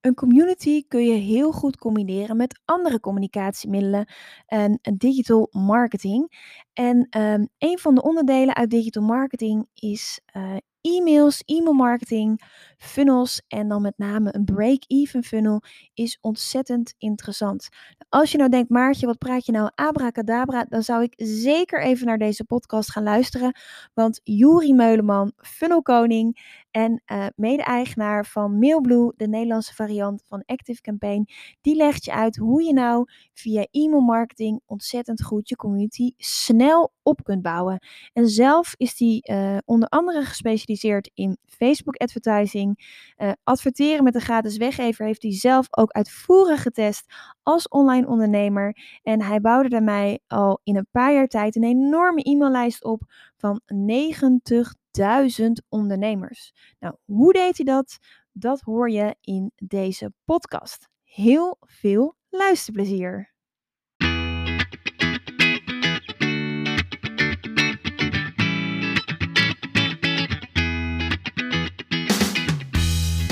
Een community kun je heel goed combineren met andere communicatiemiddelen en digital marketing. En ehm, een van de onderdelen uit digital marketing is uh, e-mails, e-mailmarketing, funnels en dan met name een break-even funnel is ontzettend interessant. Als je nou denkt, Maartje, wat praat je nou abracadabra, dan zou ik zeker even naar deze podcast gaan luisteren. Want Juri Meuleman, funnelkoning en uh, mede-eigenaar van Mailblue, de Nederlandse variant van Active Campaign, die legt je uit hoe je nou via e-mailmarketing ontzettend goed je community snel op kunt bouwen. En zelf is hij uh, onder andere gespecialiseerd in Facebook advertising. Uh, adverteren met een gratis weggever heeft hij zelf ook uitvoerig getest als online ondernemer. En hij bouwde daarmee al in een paar jaar tijd een enorme e-maillijst op van 90.000 ondernemers. Nou, hoe deed hij dat? Dat hoor je in deze podcast. Heel veel luisterplezier.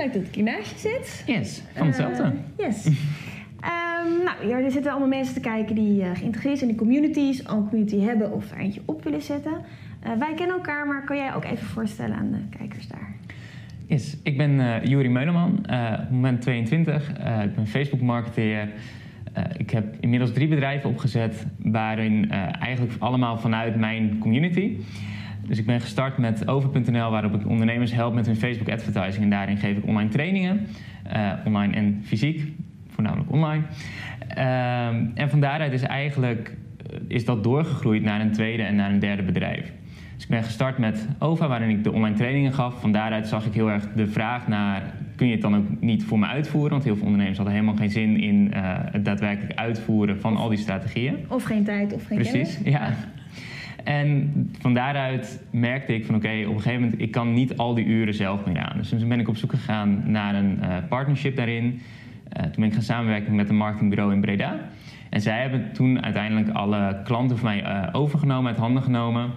leuk dat ik hier naast je zit. Yes, van hetzelfde. Uh, yes. um, nou, hier er zitten allemaal mensen te kijken die uh, geïntegreerd zijn in communities, al een community hebben of er eentje op willen zetten. Uh, wij kennen elkaar, maar kan jij ook even voorstellen aan de kijkers daar? Yes, ik ben uh, Juri Meuleman, moment 22. ik ben Facebook-marketeer. ik heb inmiddels drie bedrijven opgezet, waarin eigenlijk allemaal vanuit mijn community. Dus ik ben gestart met over.nl, waarop ik ondernemers help met hun Facebook advertising. En daarin geef ik online trainingen, uh, online en fysiek, voornamelijk online. Uh, en van daaruit is eigenlijk eh, is dat doorgegroeid naar een tweede en naar een derde bedrijf. Dus ik ben gestart met OVA, waarin ik de online trainingen gaf. Van daaruit zag ik heel erg de vraag naar, kun je het dan ook niet voor me uitvoeren? Want heel veel ondernemers hadden helemaal geen zin in uh, het daadwerkelijk uitvoeren van al die strategieën. Of geen tijd of geen Precies, kennis. ja. En van daaruit merkte ik van oké, op een gegeven moment, ik kan niet al die uren zelf meer aan. Dus toen ben ik op zoek gegaan naar een uh, partnership daarin. Uh, toen ben ik gaan samenwerken met een marketingbureau in Breda. En zij hebben toen uiteindelijk alle klanten van mij uh, overgenomen, uit handen genomen.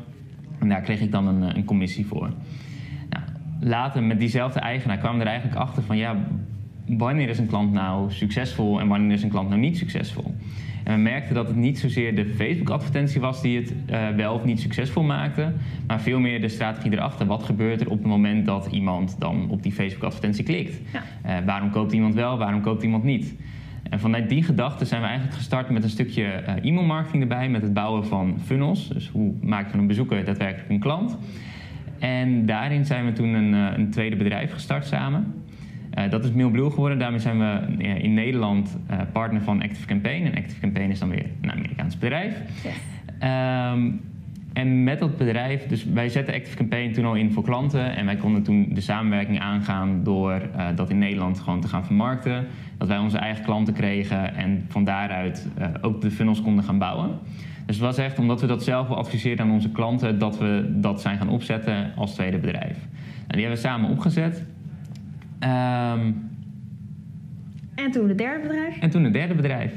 En daar kreeg ik dan een, een commissie voor. Nou, later met diezelfde eigenaar kwamen er eigenlijk achter van ja, wanneer is een klant nou succesvol en wanneer is een klant nou niet succesvol? En we merkten dat het niet zozeer de Facebook-advertentie was die het uh, wel of niet succesvol maakte, maar veel meer de strategie erachter. Wat gebeurt er op het moment dat iemand dan op die Facebook-advertentie klikt? Ja. Uh, waarom koopt iemand wel, waarom koopt iemand niet? En vanuit die gedachte zijn we eigenlijk gestart met een stukje uh, e-mailmarketing erbij, met het bouwen van funnels. Dus hoe maak je van een bezoeker daadwerkelijk een klant? En daarin zijn we toen een, een tweede bedrijf gestart samen. Uh, dat is Mailblue geworden. Daarmee zijn we uh, in Nederland uh, partner van Active Campaign. En Active Campaign is dan weer een Amerikaans bedrijf. Yes. Um, en met dat bedrijf, dus wij zetten Active Campaign toen al in voor klanten. En wij konden toen de samenwerking aangaan door dat in Nederland gewoon te gaan vermarkten. Dat wij onze eigen klanten kregen en van daaruit ook de funnels konden gaan bouwen. Dus het was echt omdat we dat zelf wel adviseerden aan onze klanten, dat we dat zijn gaan opzetten als tweede bedrijf. En die hebben we samen opgezet. Um, en toen het derde bedrijf? En toen het derde bedrijf.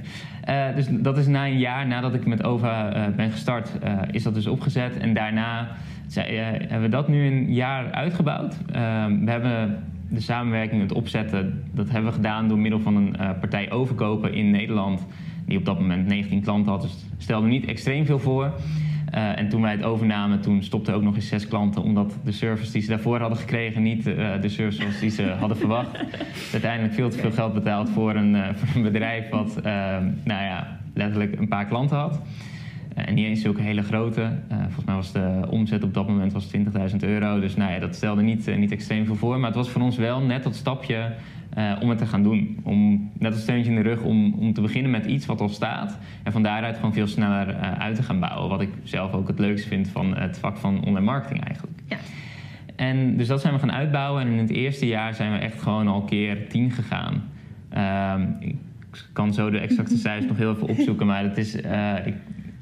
Uh, dus dat is na een jaar nadat ik met OVA uh, ben gestart, uh, is dat dus opgezet. En daarna hebben we dat nu een jaar uitgebouwd. Ehm, we hebben de samenwerking, het opzetten, dat hebben we gedaan door middel van een partij overkopen in Nederland. Die op dat moment 19 klanten had, dus stelde niet extreem veel voor. Uh, en toen wij het overnamen, toen stopten ook nog eens zes klanten, omdat de service die ze daarvoor hadden gekregen niet uh, de service was die ze hadden verwacht. Uiteindelijk veel te veel geld betaald voor een, uh, voor een bedrijf wat nou ja, letterlijk een paar klanten had. en niet eens zulke hele grote. volgens mij was de omzet op dat moment was 20.000 euro. Dus nou ja, dat stelde niet, niet extreem veel voor. Maar het was voor ons wel net dat stapje eh, om het te gaan doen. Om net als steuntje in de rug om, om te beginnen met iets wat al staat. En van daaruit gewoon veel sneller uh, uit te gaan bouwen. Wat ik zelf ook het leukste vind van het vak van online marketing eigenlijk. Ja. En dus dat zijn we gaan uitbouwen. En in het eerste jaar zijn we echt gewoon al keer tien gegaan. Uh, ik kan zo de exacte cijfers nog heel even opzoeken. Maar het is, uh, ik,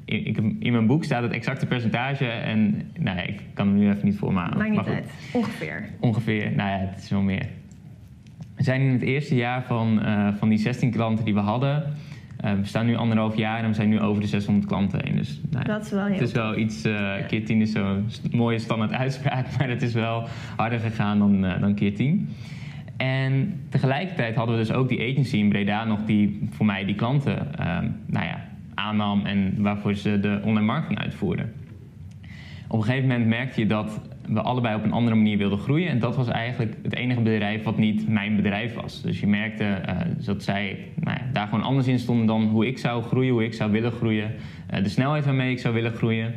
ik, in mijn boek staat het exacte percentage. En nou ja, ik kan het nu even niet voor me halen. Maakt niet uit. Ongeveer. Ongeveer. Nou ja, het is wel meer. We zijn in het eerste jaar van, uh, van die 16 klanten die we hadden. Uh, we staan nu anderhalf jaar en we zijn nu over de 600 klanten heen. Dus, nou, dat is wel heel Het is wel iets, ja. keer 10 is zo'n mooie standaard uitspraak, maar het is wel harder gegaan dan, dan keer 10. En tegelijkertijd hadden we dus ook die agency in Breda nog die voor mij die klanten nou ja, aannam en waarvoor ze de online marketing uitvoerden. Op een gegeven moment merkte je dat we allebei op een andere manier wilden groeien. En dat was eigenlijk het enige bedrijf wat niet mijn bedrijf was. Dus je merkte uh, dat zij nou ja, daar gewoon anders in stonden dan hoe ik zou groeien, hoe ik zou willen groeien, uh, de snelheid waarmee ik zou willen groeien.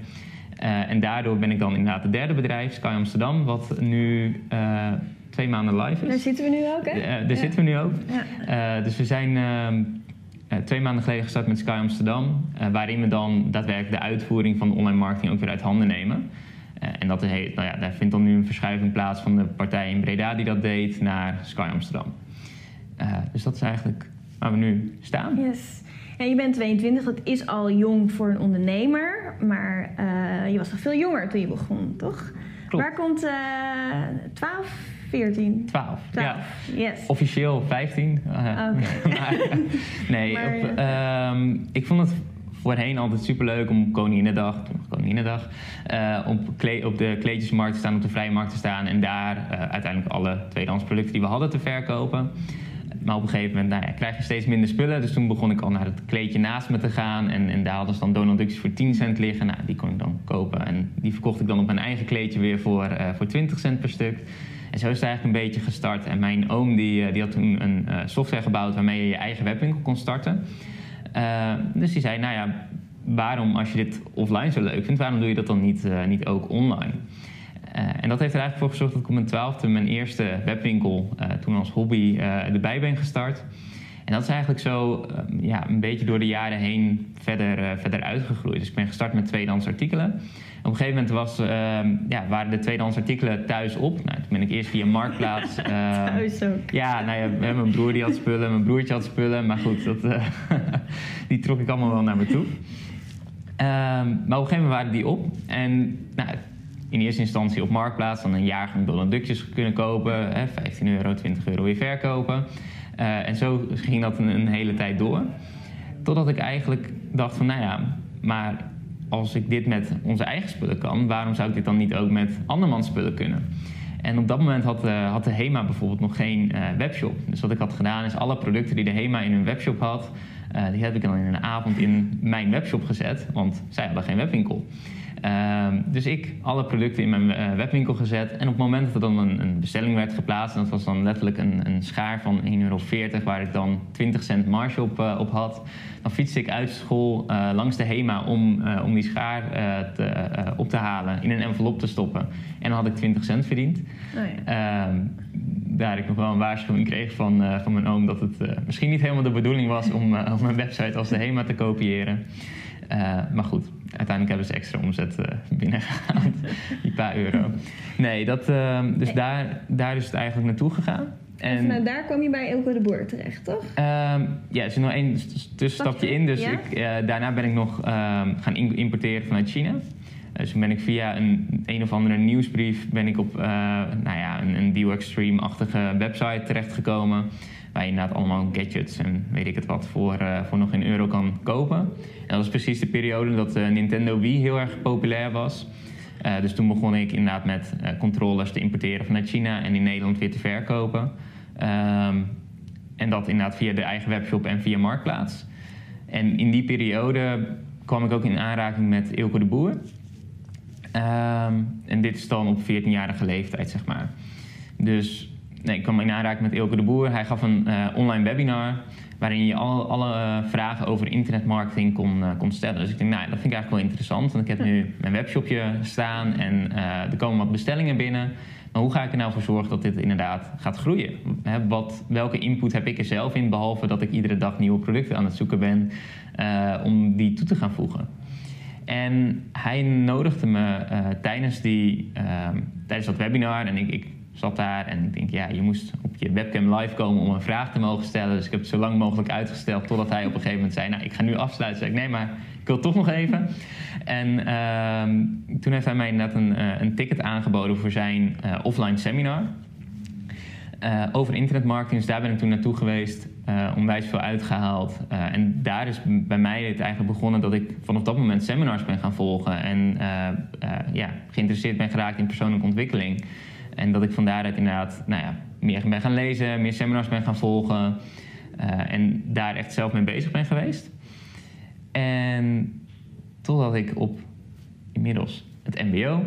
Uh, en daardoor ben ik dan inderdaad het derde bedrijf, Sky Amsterdam, wat nu twee maanden live is. Daar zitten we nu ook, hè? daar ja. zitten we nu ook. Ja. dus we zijn ehm, twee maanden geleden gestart met Sky Amsterdam, uh, waarin we dan daadwerkelijk de uitvoering van de online marketing ook weer uit handen nemen. Uh, en dat heet, nou ja, daar vindt dan nu een verschuiving plaats van de partij in Breda die dat deed naar Sky Amsterdam. dus dat is eigenlijk waar we nu staan. Yes. Ja, je bent 22, dat is al jong voor een ondernemer, maar je was nog veel jonger toen je begon, toch? Klopt. Waar komt 12, 14? 12. 12. Ja. Yes. Officieel 15. Uh, okay. nee, maar, op, um, ik vond het voorheen altijd superleuk om Koninginnedag, Koninginnedag uh, op, op de kleedjesmarkt te staan, op de vrije markt te staan en daar uh, uiteindelijk alle tweedehands producten die we hadden te verkopen. Maar op een gegeven moment nou ja, krijg je steeds minder spullen. Dus toen begon ik al naar het kleedje naast me te gaan. En, en daar hadden ze dan Donald voor 10 cent liggen. Nou, die kon ik dan kopen. En die verkocht ik dan op mijn eigen kleedje weer voor, uh, voor 20 cent per stuk. En zo is het eigenlijk een beetje gestart. En mijn oom die, die had toen een uh, software gebouwd waarmee je je eigen webwinkel kon starten. Uh, dus die zei, nou ja, waarom als je dit offline zo leuk vindt, waarom doe je dat dan niet, niet ook online? en dat heeft er eigenlijk voor gezorgd dat ik op mijn twaalfde mijn eerste webwinkel toen als hobby erbij ben gestart. En dat is eigenlijk zo ja, een beetje door de jaren heen verder, verder uitgegroeid. Dus ik ben gestart met tweedehands artikelen. Op een gegeven moment was, uh, ja, waren de tweedehands artikelen thuis op. Nou, toen ben ik eerst via Marktplaats... Uh, thuis ook? Ja, nou ja, mijn broer die had spullen, mijn broertje had spullen. Maar goed, dat, uh, die trok ik allemaal wel naar me toe. maar op een gegeven moment waren die op. En nou, in eerste instantie op Marktplaats dan een jaar gaan Donald Duckjes kunnen kopen. Hè, 15 euro, 20 euro weer verkopen. en zo ging dat een, een hele tijd door. Totdat ik eigenlijk dacht van, nou ja, maar als ik dit met onze eigen spullen kan, waarom zou ik dit dan niet ook met andermans spullen kunnen? En op dat moment had, uh, had de HEMA bijvoorbeeld nog geen uh, webshop. Dus wat ik had gedaan is alle producten die de HEMA in hun webshop had, uh, die heb ik dan in een avond in mijn webshop gezet, want zij hadden geen webwinkel. Uh, dus ik alle producten in mijn uh, webwinkel gezet. En op het moment dat er dan een, een, bestelling werd geplaatst, en dat was dan letterlijk een, een schaar van 1,40 euro, waar ik dan 20 cent marge op, uh, op had, dan fietste ik uit school uh, langs de HEMA om, om die schaar te, op te halen, in een envelop te stoppen. En dan had ik 20 cent verdiend. Oh ja. Ehm, daar ik nog wel een waarschuwing kreeg van, van mijn oom dat het misschien niet helemaal de bedoeling was om, om een website als de HEMA te kopiëren. maar goed, uiteindelijk hebben ze extra omzet uh, binnengehaald. die paar euro. Nee, dat, uh, dus daar, daar is het eigenlijk naartoe gegaan. En vanuit daar kwam je bij Elke de Boer terecht, toch? Um, ja, er zit nog één tussenstapje in. Dus ja? ik, uh, daarna ben ik nog um, gaan importeren vanuit China. Dus toen ben ik via een, een of andere nieuwsbrief ben ik op nou ja, een, een Dio Extreme-achtige website terechtgekomen waar je inderdaad allemaal gadgets en weet ik het wat voor, uh, voor nog in euro kan kopen. En dat was precies de periode dat uh, Nintendo Wii heel erg populair was. Uh, dus toen begon ik inderdaad met controllers te importeren vanuit China en in Nederland weer te verkopen. Um, en dat inderdaad via de eigen webshop en via Marktplaats. En in die periode kwam ik ook in aanraking met Ilko de Boer. Um, en dit is dan op 14-jarige leeftijd, zeg maar. Dus nee, ik kwam in aanraking met Ilke de Boer. Hij gaf een uh, online webinar waarin je al, alle vragen over internetmarketing kon, kon stellen. Dus ik denk, nou, dat vind ik eigenlijk wel interessant. Want ik heb nu mijn webshopje staan en er komen wat bestellingen binnen. Maar hoe ga ik er nou voor zorgen dat dit inderdaad gaat groeien? wat, welke input heb ik er zelf in, behalve dat ik iedere dag nieuwe producten aan het zoeken ben om die toe te gaan voegen? En hij nodigde me tijdens, die, tijdens dat webinar en ik, ik zat daar en ik denk, ja, je moest op je webcam live komen om een vraag te mogen stellen. Dus ik heb het zo lang mogelijk uitgesteld totdat hij op een gegeven moment zei, nou, ik ga nu afsluiten. Zei ik, nee, maar ik wil toch nog even. En ehm, toen heeft hij mij net een, uh, een ticket aangeboden voor zijn uh, offline seminar. Uh, over internetmarketing, dus daar ben ik toen naartoe geweest, onwijs veel uitgehaald. en daar is bij mij het eigenlijk begonnen dat ik vanaf dat moment seminars ben gaan volgen en ja, geïnteresseerd ben geraakt in persoonlijke ontwikkeling. En dat ik van daaruit inderdaad nou ja, meer ben gaan lezen, meer seminars ben gaan volgen. Uh, en daar echt zelf mee bezig ben geweest. En totdat ik op inmiddels het MBO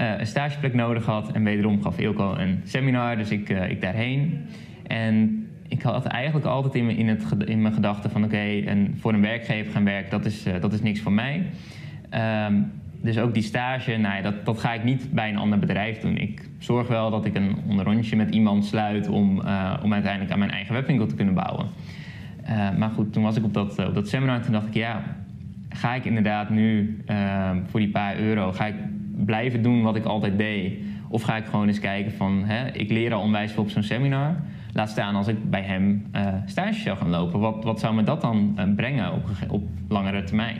uh, een stageplek nodig had. En wederom gaf Ilko een seminar, dus ik, uh, ik daarheen. En ik had eigenlijk altijd in, in, het, in mijn gedachten van... oké, okay, voor een werkgever gaan werken, dat is, dat is niks voor mij. Um, dus ook die stage, nou dat, dat ga ik niet bij een ander bedrijf doen. Ik zorg wel dat ik een onderrondje met iemand sluit om, uh, om uiteindelijk aan mijn eigen webwinkel te kunnen bouwen. Uh, maar goed, toen was ik op dat, op dat seminar en toen dacht ik, ja, ga ik inderdaad nu voor die paar euro, ga ik blijven doen wat ik altijd deed? Of ga ik gewoon eens kijken van, hè, ik leer al onwijs veel op zo'n seminar. Laat staan als ik bij hem stage zou gaan lopen. Wat, wat zou me dat dan brengen op, op langere termijn?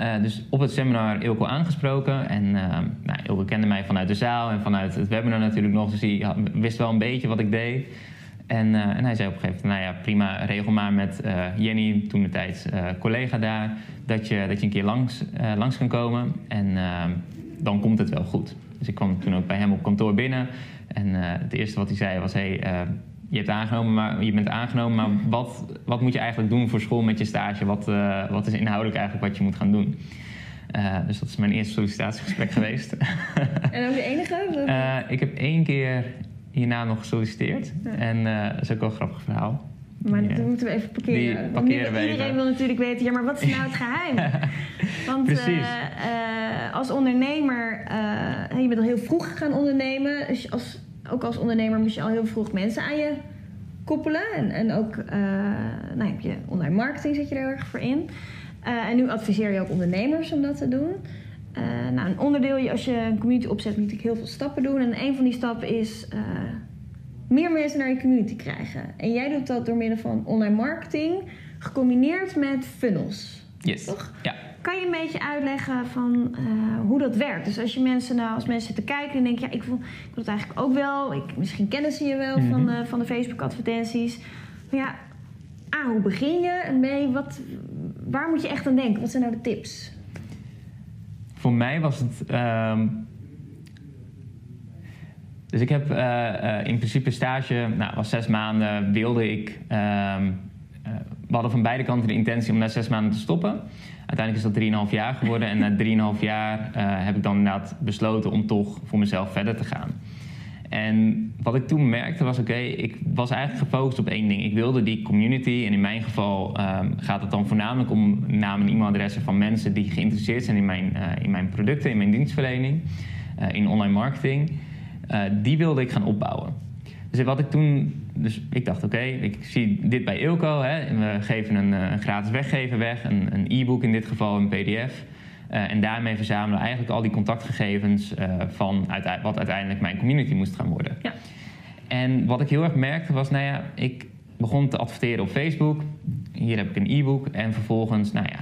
Uh, dus op het seminar Ilko aangesproken. En uh, nou, kende mij vanuit de zaal en vanuit het webinar natuurlijk nog. Dus hij wist wel een beetje wat ik deed. En, uh, en hij zei op een gegeven moment, nou ja, prima, regel maar met Jenny, toen de tijd collega daar, dat je, dat je een keer langs, langs kan komen. En dan komt het wel goed. Dus ik kwam toen ook bij hem op kantoor binnen. En het eerste wat hij zei was, hey, je, hebt aangenomen, maar, je bent aangenomen, maar wat, wat moet je eigenlijk doen voor school met je stage? Wat, uh, wat is inhoudelijk eigenlijk wat je moet gaan doen? Uh, dus dat is mijn eerste sollicitatiegesprek geweest. En ook de enige? Uh, ik heb één keer hierna nog gesolliciteerd. Ja. En dat is ook wel een grappig verhaal. Maar die, dat moeten we even parkeren. parkeren we iedereen even. wil natuurlijk weten, ja, maar wat is nou het geheim? Want als ondernemer, je bent al heel vroeg gaan ondernemen. Dus als ook als ondernemer moest je al heel vroeg mensen aan je koppelen. En, en ook uh, nou, heb je online marketing zit je er heel erg voor in. Uh, en nu adviseer je ook ondernemers om dat te doen. Uh, nou, een onderdeel, als je een community opzet, moet je heel veel stappen doen. En een van die stappen is meer mensen naar je community krijgen. En jij doet dat door middel van online marketing, gecombineerd met funnels. Yes. Toch? Ja. Kan je een beetje uitleggen van uh, hoe dat werkt? Dus als je mensen nou, als mensen zitten kijken en denken, ja, ik wil, ik wil het eigenlijk ook wel. Ik, misschien kennen ze je wel mm -hmm. van, uh, van de Facebook-advertenties. Maar ja, A, hoe begin je? En B, wat, waar moet je echt aan denken? Wat zijn nou de tips? Voor mij was het. Um... Dus ik heb uh, in principe stage, nou, was zes maanden, wilde ik. Um, we hadden van beide kanten de intentie om na zes maanden te stoppen. Uiteindelijk is dat 3,5 jaar geworden. En na 3,5 jaar uh, heb ik dan inderdaad besloten om toch voor mezelf verder te gaan. En wat ik toen merkte was, oké, ik was eigenlijk gefocust op één ding. Ik wilde die community, en in mijn geval um, gaat het dan voornamelijk om namen en e-mailadressen van mensen die geïnteresseerd zijn in mijn, uh, in mijn producten, in mijn dienstverlening, uh, in online marketing. die wilde ik gaan opbouwen. Dus wat ik toen, dus ik dacht oké, okay, ik zie dit bij Ilco. Hè, we geven een, een gratis weggever weg, een e-book in dit geval, een pdf. Uh, en daarmee verzamelen we eigenlijk al die contactgegevens uh, van wat uiteindelijk mijn community moest gaan worden. Ja. En wat ik heel erg merkte was, nou ja, ik begon te adverteren op Facebook. Hier heb ik een e-book en vervolgens, nou ja,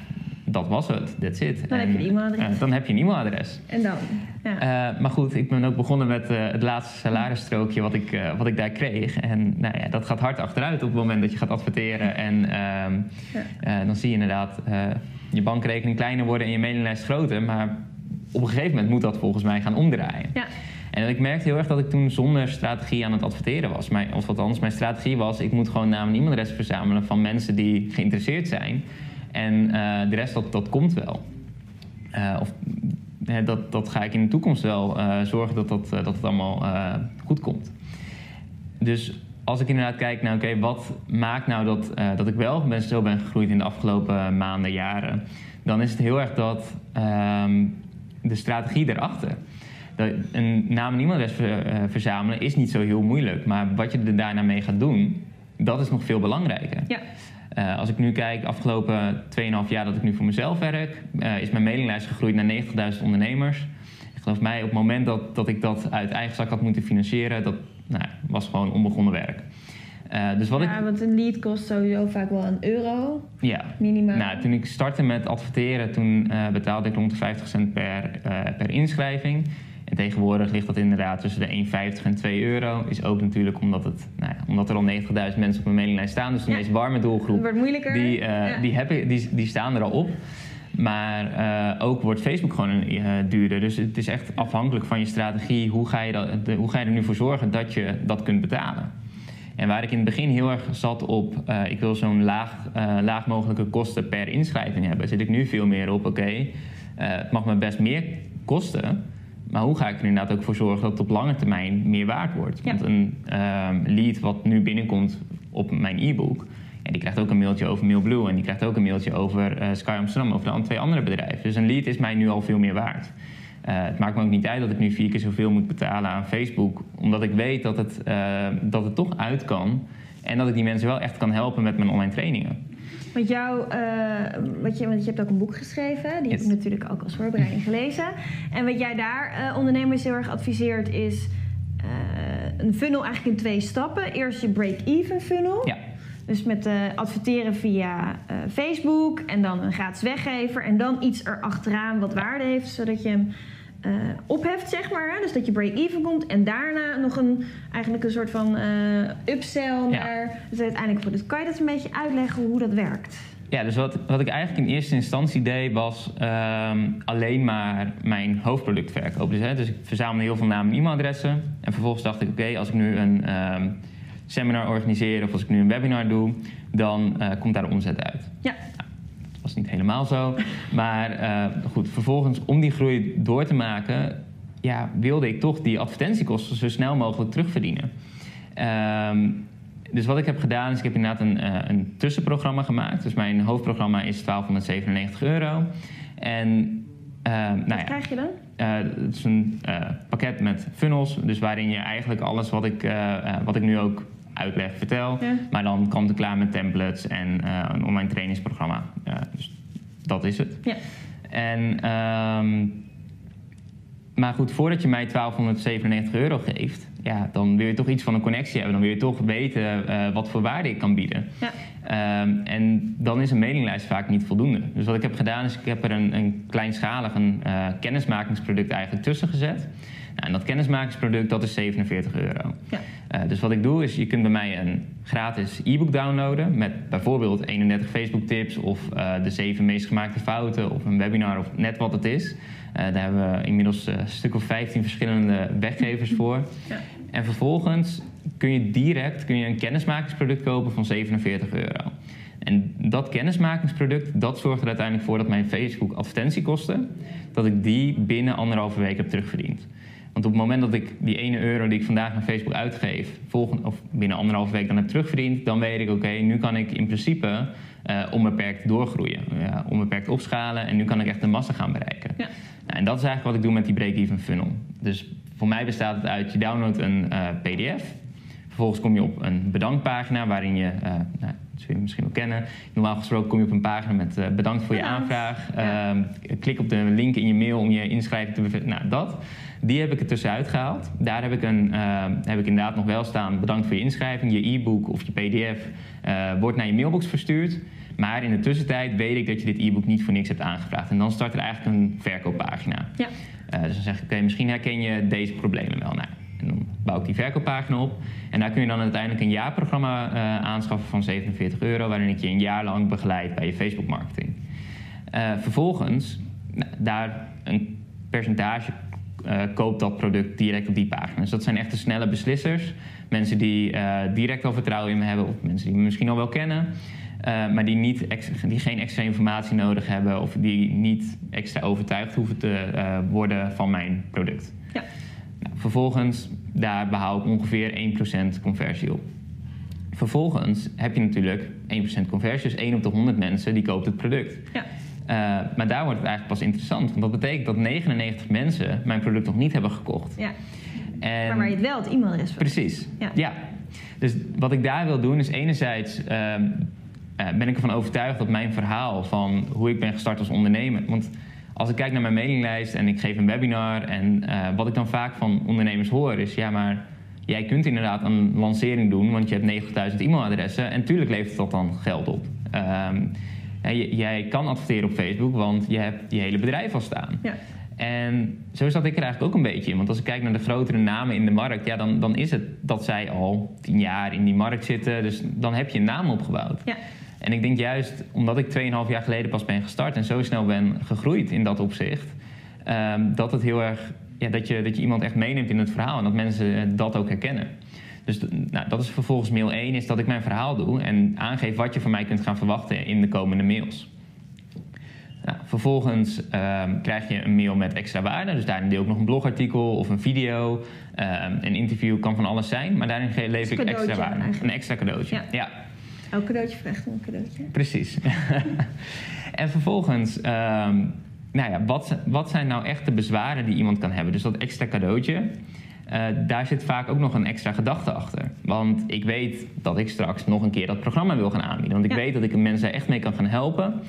dat was het. That's it. Dan en, heb je een e-mailadres. Uh, dan heb je een e-mailadres. En dan? Ja. Uh, maar goed, ik ben ook begonnen met uh, het laatste salarisstrookje wat ik, wat ik daar kreeg. En nou ja, dat gaat hard achteruit op het moment dat je gaat adverteren. En ehm, ja. dan zie je inderdaad je bankrekening kleiner worden en je mailinglijst groter. Maar op een gegeven moment moet dat volgens mij gaan omdraaien. Ja. En ik merkte heel erg dat ik toen zonder strategie aan het adverteren was. Mijn, of althans, mijn strategie was, ik moet gewoon namen en e-mailadres verzamelen van mensen die geïnteresseerd zijn. En uh, de rest, dat, dat komt wel. Uh, of uh, dat, dat ga ik in de toekomst wel zorgen dat, dat, dat het allemaal goed komt. Dus als ik inderdaad kijk naar, oké, wat maakt nou dat, dat ik wel ben, zo ben gegroeid in de afgelopen maanden, jaren, dan is het heel erg dat ehm, de strategie erachter. een naam en e-mailadres verzamelen is niet zo heel moeilijk, maar wat je er daarna mee gaat doen, dat is nog veel belangrijker. Ja. Uh, als ik nu kijk, afgelopen 2,5 jaar dat ik nu voor mezelf werk, uh, is mijn mailinglijst gegroeid naar 90.000 ondernemers. Ik geloof mij, op het moment dat, dat ik dat uit eigen zak had moeten financieren, dat nou, was gewoon onbegonnen werk. Uh, dus wat ja, ik... want een lead kost sowieso vaak wel een euro. Ja. Minimaal. Nou, toen ik startte met adverteren, toen betaalde ik rond de 50 cent per, per inschrijving. En tegenwoordig ligt dat inderdaad tussen de 1,50 en 2 euro. Is ook natuurlijk omdat, het, nou ja, omdat er al 90.000 mensen op mijn mailinglijst staan. Dus de meest warme doelgroep. wordt moeilijker. Die, uh, die, hebben, die, die staan er al op. Maar uh, ook wordt Facebook gewoon uh, duurder. Dus het is echt afhankelijk van je strategie. Hoe ga je, dat, de, hoe ga je er nu voor zorgen dat je dat kunt betalen? En waar ik in het begin heel erg zat op, uh, ik wil zo'n laag, laag mogelijke kosten per inschrijving hebben, zit ik nu veel meer op, oké, het mag me best meer kosten, maar hoe ga ik er inderdaad ook voor zorgen dat het op lange termijn meer waard wordt? Want een ehm, lead wat nu binnenkomt op mijn e-book, ja, die krijgt ook een mailtje over Mailblue en die krijgt ook een mailtje over uh, Sky Amsterdam, over de twee andere bedrijven. Dus een lead is mij nu al veel meer waard. Uh, het maakt me ook niet uit dat ik nu vier keer zoveel moet betalen aan Facebook, omdat ik weet dat het, uh, dat het toch uit kan en dat ik die mensen wel echt kan helpen met mijn online trainingen. Want, jou, uh, wat je, want je hebt ook een boek geschreven. Die heb ik natuurlijk ook als voorbereiding gelezen. En wat jij daar uh, ondernemers heel erg adviseert is... Uh, een funnel eigenlijk in twee stappen. Eerst je break-even funnel. Ja. Dus met adverteren via Facebook en dan een gratis weggever en dan iets erachteraan wat waarde heeft, zodat je hem uh, opheft, zeg maar. Dus dat je break-even komt en daarna nog een, eigenlijk een soort van uh, upsell naar... Dus uiteindelijk, dus kan je dat een beetje uitleggen hoe dat werkt? Ja, dus wat, wat ik eigenlijk in eerste instantie deed, was um, alleen maar mijn hoofdproduct verkopen. Dus, hè, dus ik verzamelde heel veel namen en e-mailadressen. En vervolgens dacht ik, oké, als ik nu een um, seminar organiseer of als ik nu een webinar doe, dan uh, komt daar de omzet uit. Ja was niet helemaal zo. Maar uh, goed, vervolgens om die groei door te maken, ja, wilde ik toch die advertentiekosten zo snel mogelijk terugverdienen. Um, dus wat ik heb gedaan is, ik heb inderdaad een, uh, een tussenprogramma gemaakt. Dus mijn hoofdprogramma is 1297 euro. En uh, nou wat ja, krijg je dan? Uh, het is een pakket met funnels, dus waarin je eigenlijk alles wat ik, wat ik nu ook uitleg, vertel. Maar dan komt het klaar met templates en uh, een online trainingsprogramma. Uh, dus dat is het. Ja. En, um, maar goed, voordat je mij 1297 euro geeft, ja, dan wil je toch iets van een connectie hebben. Dan wil je toch weten uh, wat voor waarde ik kan bieden. Ja. Um, en dan is een mailinglijst vaak niet voldoende. Dus wat ik heb gedaan is, ik heb er een, een kleinschalig een, kennismakingsproduct eigenlijk tussen gezet. Nou, en dat kennismakingsproduct, dat is 47 euro. Ja. Uh, dus wat ik doe, is je kunt bij mij een gratis e-book downloaden... met bijvoorbeeld 31 Facebook tips of uh, de 7 meest gemaakte fouten... of een webinar of net wat het is. Uh, daar hebben we inmiddels een stuk of 15 verschillende weggevers voor. Ja. En vervolgens kun je direct kun je een kennismakingsproduct kopen van 47 euro. En dat kennismakingsproduct, dat zorgt er uiteindelijk voor dat mijn Facebook advertentiekosten, dat ik die binnen anderhalve week heb terugverdiend. Want op het moment dat ik die ene euro die ik vandaag naar Facebook uitgeef, volgende, of binnen anderhalve week dan heb terugverdiend, dan weet ik, oké, nu kan ik in principe uh, onbeperkt doorgroeien, uh, onbeperkt opschalen en nu kan ik echt de massa gaan bereiken. Ja. Nou, en dat is eigenlijk wat ik doe met die break-even funnel. Dus voor mij bestaat het uit, je downloadt een uh, PDF, vervolgens kom je op een bedankpagina waarin je, nou, dat zul je misschien wel kennen, normaal gesproken kom je op een pagina met bedankt voor je aanvraag, ehm, klik op de link in je mail om je inschrijving te bevestigen, nou dat. Die heb ik er tussenuit gehaald. Daar heb ik, een, uh, heb ik inderdaad nog wel staan. Bedankt voor je inschrijving. Je e-book of je pdf uh, wordt naar je mailbox verstuurd. Maar in de tussentijd weet ik dat je dit e-book niet voor niks hebt aangevraagd. En dan start er eigenlijk een verkooppagina. Ja. Uh, dus dan zeg ik, oké, misschien herken je deze problemen wel. Nou, en dan bouw ik die verkooppagina op. En daar kun je dan uiteindelijk een jaarprogramma aanschaffen van 47 euro... waarin ik je een jaar lang begeleid bij je Facebook marketing. vervolgens, nou, daar een percentage uh, koop dat product direct op die pagina. Dus dat zijn echt de snelle beslissers. Mensen die direct al vertrouwen in me hebben, of mensen die me misschien al wel kennen. Maar die, niet die geen extra informatie nodig hebben of die niet extra overtuigd hoeven te worden van mijn product. Ja. Nou, vervolgens, daar behoud ik ongeveer 1% conversie op. vervolgens heb je natuurlijk 1% conversie, dus 1 op de 100 mensen die koopt het product. Ja. Uh, maar daar wordt het eigenlijk pas interessant. Want dat betekent dat 99 mensen mijn product nog niet hebben gekocht. Ja. En, maar waar je het wel het e-mailadres van Precies. Ja. ja. Dus wat ik daar wil doen is enerzijds... Uh, ben ik ervan overtuigd dat mijn verhaal van hoe ik ben gestart als ondernemer... Want als ik kijk naar mijn mailinglijst en ik geef een webinar... en uh, wat ik dan vaak van ondernemers hoor is... ja, maar jij kunt inderdaad een lancering doen... want je hebt 90.000 e-mailadressen... en tuurlijk levert dat dan geld op. Um, jij kan adverteren op Facebook, want je hebt je hele bedrijf al staan. Ja. En zo zat ik er eigenlijk ook een beetje in. Want als ik kijk naar de grotere namen in de markt, ja, dan, dan is het dat zij al tien jaar in die markt zitten. Dus dan heb je een naam opgebouwd. Ja. En ik denk juist omdat ik 2,5 jaar geleden pas ben gestart en zo snel ben gegroeid in dat opzicht, um, dat het heel erg ja, dat, je, dat je iemand echt meeneemt in het verhaal en dat mensen dat ook herkennen. Dus nou, dat is vervolgens mail 1, is dat ik mijn verhaal doe en aangeef wat je van mij kunt gaan verwachten in de komende mails. Nou, vervolgens ehm, krijg je een mail met extra waarde. Dus daarin deel ik nog een blogartikel of een video. Um, een interview kan van alles zijn, maar daarin lever ik extra waarde. Eigenlijk. Een extra cadeautje. Ja. ja. Elk cadeautje vraagt een cadeautje. Precies. en vervolgens, um, nou ja, wat, wat zijn nou echt de bezwaren die iemand kan hebben? Dus dat extra cadeautje. Uh, daar zit vaak ook nog een extra gedachte achter. Want ik weet dat ik straks nog een keer dat programma wil gaan aanbieden. Want ik weet dat ik mensen echt mee kan gaan helpen.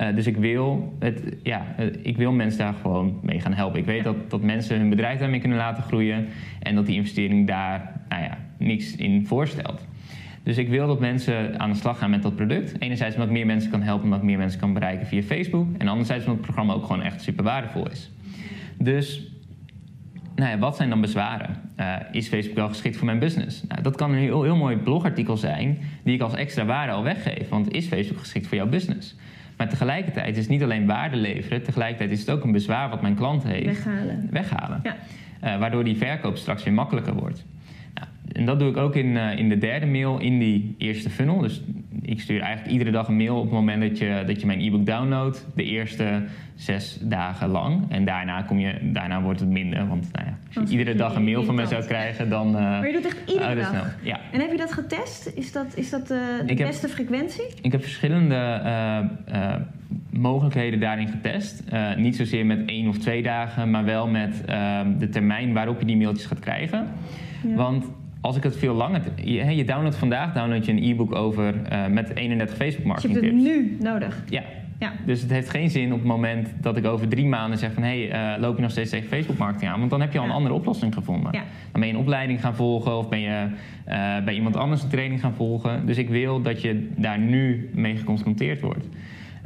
Uh, dus ik wil, het, ja, uh, ik wil mensen daar gewoon mee gaan helpen. Ik weet dat, dat mensen hun bedrijf daarmee kunnen laten groeien. En dat die investering daar nou ja, niks in voorstelt. Dus ik wil dat mensen aan de slag gaan met dat product. Enerzijds omdat ik meer mensen kan helpen, omdat ik meer mensen kan bereiken via Facebook. En anderzijds omdat het programma ook gewoon echt super waardevol is. Dus nou ja, wat zijn dan bezwaren? Uh, is Facebook wel geschikt voor mijn business? Nou, dat kan een heel, heel mooi blogartikel zijn die ik als extra waarde al weggeef. Want is Facebook geschikt voor jouw business? Maar tegelijkertijd is het niet alleen waarde leveren, tegelijkertijd is het ook een bezwaar wat mijn klant heeft. Weghalen. Weghalen. Ja. Uh, waardoor die verkoop straks weer makkelijker wordt. En dat doe ik ook in, uh, in de derde mail in die eerste funnel. Dus ik stuur eigenlijk iedere dag een mail op het moment dat je, dat je mijn e-book downloadt. De eerste zes dagen lang. En daarna, kom je, daarna wordt het minder. Want nou ja, als je iedere dag een mail van mij zou krijgen, dan... Uh, maar je doet echt iedere dag? Snel. Ja. En heb je dat getest? Is dat, is dat uh, de ik beste heb, frequentie? Ik heb verschillende mogelijkheden daarin getest. niet zozeer met één of twee dagen, maar wel met ehm, de termijn waarop je die mailtjes gaat krijgen. Ja. Want als ik het veel langer... Je, je downloadt vandaag download je een e-book over uh, met 31 Facebook marketing tips. je hebt het nu nodig. Ja. ja. Dus het heeft geen zin op het moment dat ik over drie maanden zeg van... hé, hey, uh, loop je nog steeds tegen Facebook marketing aan? Want dan heb je al een andere oplossing gevonden. Ja. Dan ben je een opleiding gaan volgen of ben je uh, bij iemand anders een training gaan volgen. Dus ik wil dat je daar nu mee geconfronteerd wordt.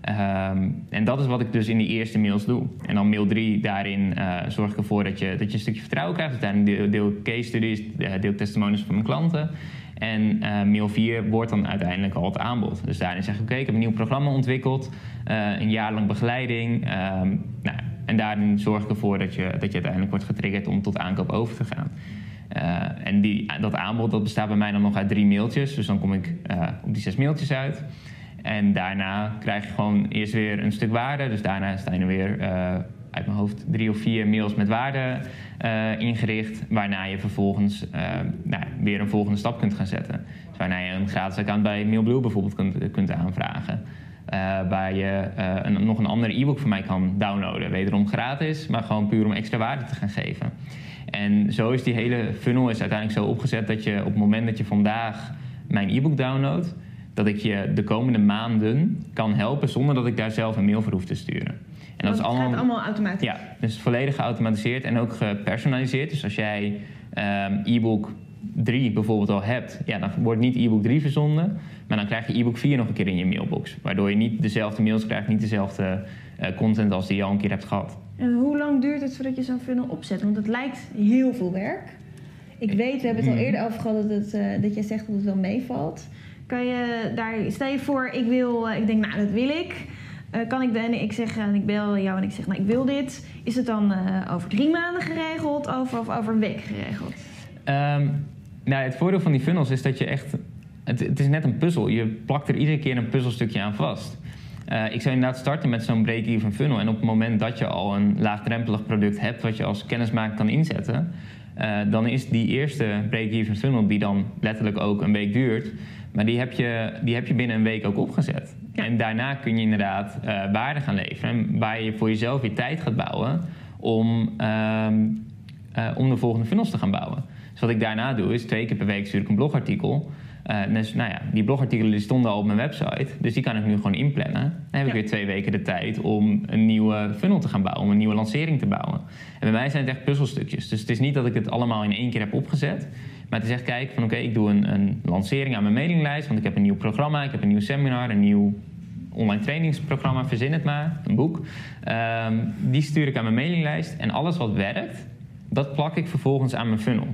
Um, en dat is wat ik dus in die eerste mails doe. En dan mail 3, daarin uh, zorg ik ervoor dat je, dat je een stukje vertrouwen krijgt. Dus daarin deel, deel case studies, deel testimonies van mijn klanten. En uh, mail 4 wordt dan uiteindelijk al het aanbod. Dus daarin zeg ik, oké, ik heb een nieuw programma ontwikkeld. Een jaar lang begeleiding. Um, nou, en daarin zorg ik ervoor dat je, dat je uiteindelijk wordt getriggerd om tot aankoop over te gaan. En die, dat aanbod dat bestaat bij mij dan nog uit drie mailtjes. Dus dan kom ik op die zes mailtjes uit. En daarna krijg je gewoon eerst weer een stuk waarde. Dus daarna staan er weer uh, uit mijn hoofd drie of vier mails met waarde uh, ingericht. Waarna je vervolgens uh, nou, weer een volgende stap kunt gaan zetten. Dus waarna je een gratis account bij Mailblue bijvoorbeeld kunt, kunt aanvragen. waar je nog een ander e-book van mij kan downloaden. Wederom gratis, maar gewoon puur om extra waarde te gaan geven. En zo is die hele funnel is uiteindelijk zo opgezet dat je op het moment dat je vandaag mijn e-book downloadt dat ik je de komende maanden kan helpen zonder dat ik daar zelf een mail voor hoef te sturen. En dat is allemaal, gaat allemaal automatisch? Ja, dus volledig geautomatiseerd en ook gepersonaliseerd. Dus als jij um, e-book 3 bijvoorbeeld al hebt, ja, dan wordt niet e-book 3 verzonden, maar dan krijg je e-book 4 nog een keer in je mailbox. Waardoor je niet dezelfde mails krijgt, niet dezelfde uh, content als die je al een keer hebt gehad. En hoe lang duurt het voordat je zo'n funnel opzet? Want het lijkt heel veel werk. Ik weet, we hebben het al mm. eerder over gehad dat, het, uh, dat jij zegt dat het wel meevalt. Kan je daar, stel je voor, ik wil, eh, ik denk, nou, dat wil ik. Uh, kan ik dan, ik zeg, en ik bel jou en ik zeg, nou, ik wil dit. Is het dan over drie maanden geregeld of, of over een week geregeld? Um, nou, het voordeel van die funnels is dat je echt, het, is net een puzzel. Je plakt er iedere keer een puzzelstukje aan vast. Ik zou inderdaad starten met zo'n break-even funnel. En op het moment dat je al een laagdrempelig product hebt, wat je als kennismaker kan inzetten, dan is die eerste break-even funnel, die dan letterlijk ook een week duurt, maar die heb je, die heb je binnen een week ook opgezet. En daarna kun je inderdaad uh, waarde gaan leveren, waar je voor jezelf weer tijd gaat bouwen om, uh, om de volgende funnels te gaan bouwen. Dus wat ik daarna doe, is twee keer per week stuur ik een blogartikel. Uh, dus, nou ja, die blogartikelen die stonden al op mijn website, dus die kan ik nu gewoon inplannen. Dan heb ik weer twee weken de tijd om een nieuwe funnel te gaan bouwen, om een nieuwe lancering te bouwen. En bij mij zijn het echt puzzelstukjes. Dus het is niet dat ik het allemaal in één keer heb opgezet. Maar is echt kijken van oké, ik doe een, een lancering aan mijn mailinglijst, want ik heb een nieuw programma, ik heb een nieuw seminar, een nieuw online trainingsprogramma, verzin het maar, een boek. Um, die stuur ik aan mijn mailinglijst en alles wat werkt, dat plak ik vervolgens aan mijn funnel.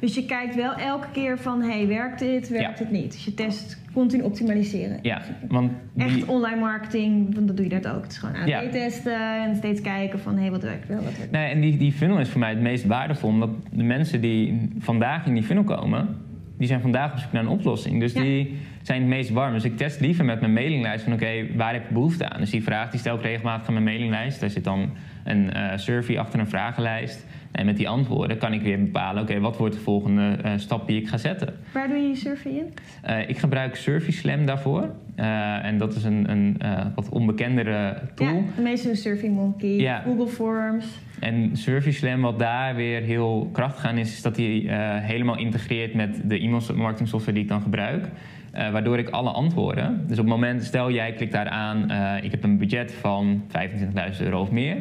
Dus je kijkt wel elke keer van, hey, werkt dit, werkt het niet? Dus je test continu optimaliseren. Ja, want die... Echt online marketing, want dat doe je dat ook. Het is gewoon testen en steeds kijken van, hey, wat werkt wel, wat werkt Nee, en die, die funnel is voor mij het meest waardevol, omdat de mensen die vandaag in die funnel komen, die zijn vandaag op zoek naar een oplossing. Dus die zijn het meest warm. Dus ik test liever met mijn mailinglijst van oké, waar heb ik behoefte aan? Dus die vraag die stel ik regelmatig aan mijn mailinglijst. Daar zit dan een uh, survey achter een vragenlijst. En met die antwoorden kan ik weer bepalen, oké, wat wordt de volgende uh, stap die ik ga zetten. Waar doe je je survey in? Uh, ik gebruik Survey Slam daarvoor. Uh, en dat is een, een wat onbekendere tool. Ja, de meeste Survey Monkey, ja. Google Forms. En Survey Slam, wat daar weer heel krachtig aan is, is dat hij helemaal integreert met de e-mail marketing software die ik dan gebruik. Waardoor ik alle antwoorden. Dus op het moment, stel jij klikt daar aan, ik heb een budget van 25.000 euro of meer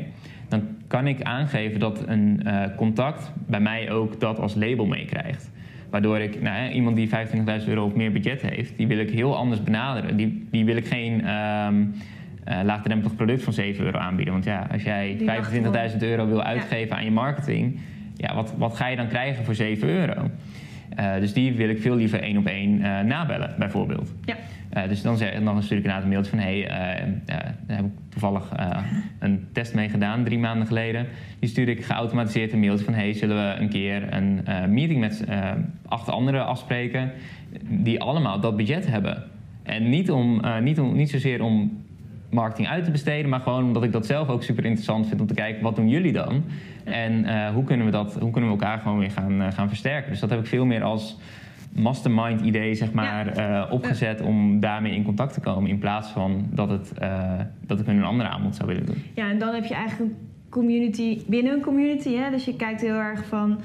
kan ik aangeven dat een uh, contact bij mij ook dat als label meekrijgt. Waardoor ik nou, iemand die 25.000 euro of meer budget heeft, die wil ik heel anders benaderen. Die, die wil ik geen um, uh, laagdrempelig product van 7 euro aanbieden. Want ja, als jij 25.000 euro wil uitgeven ja. aan je marketing, ja, wat, wat ga je dan krijgen voor 7 euro? Uh, dus die wil ik veel liever één op één nabellen, bijvoorbeeld. Ja. Uh, dus dan, zeg, dan stuur ik inderdaad een mailtje van... hé, hey, daar heb ik toevallig een test mee gedaan drie maanden geleden. Die stuur ik geautomatiseerd een mailtje van... hé, hey, zullen we een keer een meeting met acht anderen afspreken... die allemaal dat budget hebben. En niet, om, niet, om, niet zozeer om marketing uit te besteden, maar gewoon omdat ik dat zelf ook super interessant vind om te kijken wat doen jullie dan en hoe kunnen we dat, hoe kunnen we elkaar gewoon weer gaan, gaan versterken. Dus dat heb ik veel meer als mastermind idee zeg maar ja. uh, opgezet om daarmee in contact te komen in plaats van dat, het, dat ik hun een andere aanbod zou willen doen. Ja, en dan heb je eigenlijk een community binnen een community. Hè? Dus je kijkt heel erg van.